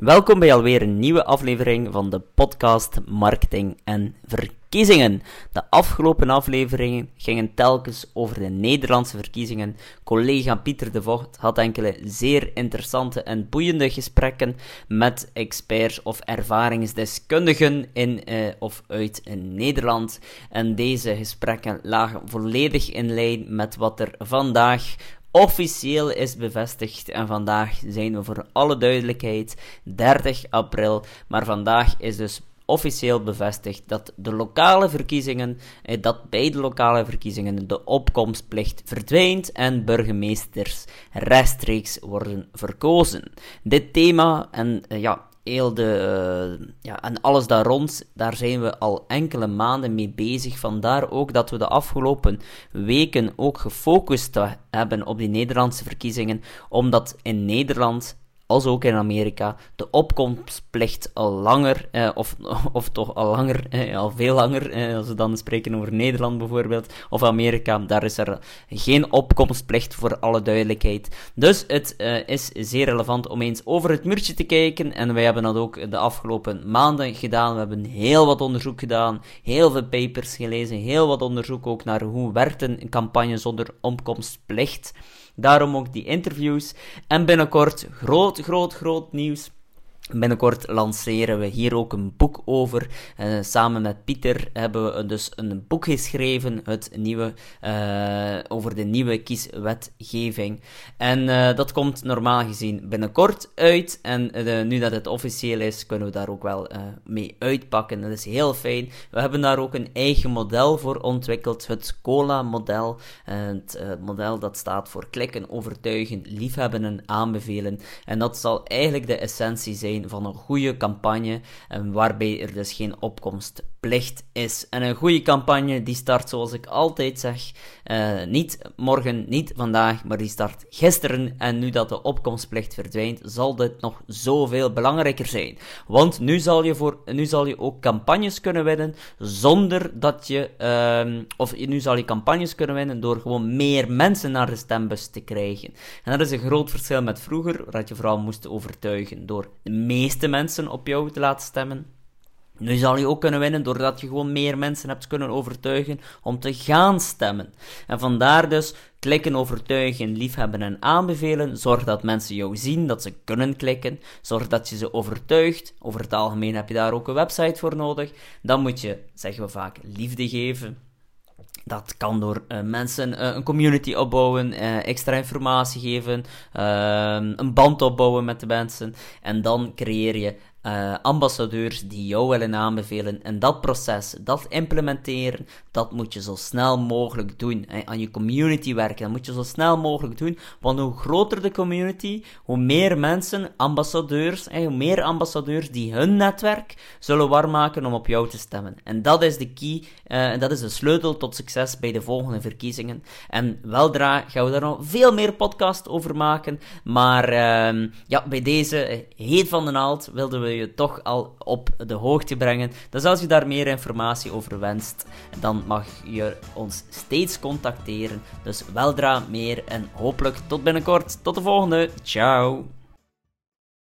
Welkom bij alweer een nieuwe aflevering van de podcast Marketing en Verkiezingen. De afgelopen afleveringen gingen telkens over de Nederlandse verkiezingen. Collega Pieter de Vocht had enkele zeer interessante en boeiende gesprekken met experts of ervaringsdeskundigen in uh, of uit Nederland. En deze gesprekken lagen volledig in lijn met wat er vandaag officieel is bevestigd. En vandaag zijn we voor alle duidelijkheid 30 april. Maar vandaag is dus officieel bevestigd dat de lokale verkiezingen, eh, dat bij de lokale verkiezingen de opkomstplicht verdwijnt en burgemeesters rechtstreeks worden verkozen. Dit thema en eh, ja, de, uh, ja, en alles daar rond, daar zijn we al enkele maanden mee bezig. Vandaar ook dat we de afgelopen weken ook gefocust hebben op die Nederlandse verkiezingen, omdat in Nederland als ook in Amerika, de opkomstplicht al langer, eh, of, of toch al langer, eh, al veel langer, eh, als we dan spreken over Nederland bijvoorbeeld, of Amerika, daar is er geen opkomstplicht voor alle duidelijkheid. Dus het eh, is zeer relevant om eens over het muurtje te kijken, en wij hebben dat ook de afgelopen maanden gedaan. We hebben heel wat onderzoek gedaan, heel veel papers gelezen, heel wat onderzoek ook naar hoe werkt een campagne zonder opkomstplicht. Daarom ook die interviews. En binnenkort groot, groot, groot nieuws. Binnenkort lanceren we hier ook een boek over. Uh, samen met Pieter hebben we dus een boek geschreven, het nieuwe, uh, over de nieuwe kieswetgeving. En uh, dat komt normaal gezien binnenkort uit. En nu dat het officieel is, kunnen we daar ook wel mee uitpakken. Dat is heel fijn. We hebben daar ook een eigen model voor ontwikkeld, het COLA-model. Het model dat staat voor klikken, overtuigen, liefhebben en aanbevelen. En dat zal eigenlijk de essentie zijn van een goede campagne, en waarbij er dus geen opkomstplicht is. En een goede campagne die start, zoals ik altijd zeg, uh, niet morgen, niet vandaag, maar die start gisteren. En nu dat de opkomstplicht verdwijnt, zal dit nog zoveel belangrijker zijn. Want nu zal je, voor, nu zal je ook campagnes kunnen winnen zonder dat je, uh, of nu zal je campagnes kunnen winnen door gewoon meer mensen naar de stembus te krijgen. En dat is een groot verschil met vroeger, dat je vooral moest overtuigen door meeste mensen op jou te laten stemmen. Nu zal je ook kunnen winnen doordat je gewoon meer mensen hebt kunnen overtuigen om te gaan stemmen. En vandaar dus klikken, overtuigen, liefhebben en aanbevelen. Zorg dat mensen jou zien, dat ze kunnen klikken. Zorg dat je ze overtuigt. Over het algemeen heb je daar ook een website voor nodig. Dan moet je, zeggen we vaak, liefde geven. Dat kan door uh, mensen uh, een community opbouwen, uh, extra informatie geven, een band opbouwen met de mensen. En dan creëer je uh, ambassadeurs die jou willen aanbevelen. En dat proces, dat implementeren, dat moet je zo snel mogelijk doen. Hè. Aan je community werken, dat moet je zo snel mogelijk doen. Want hoe groter de community, hoe meer mensen, ambassadeurs, hè, hoe meer ambassadeurs die hun netwerk zullen warm maken om op jou te stemmen. En dat is de key, uh, dat is de sleutel tot succes bij de volgende verkiezingen. En weldra gaan we daar nog veel meer podcast over maken. Maar uh, ja, bij deze eh, heet van de naald wilden je toch al op de hoogte brengen. Dus als je daar meer informatie over wenst, dan mag je ons steeds contacteren. Dus weldra meer en hopelijk tot binnenkort. Tot de volgende. Ciao.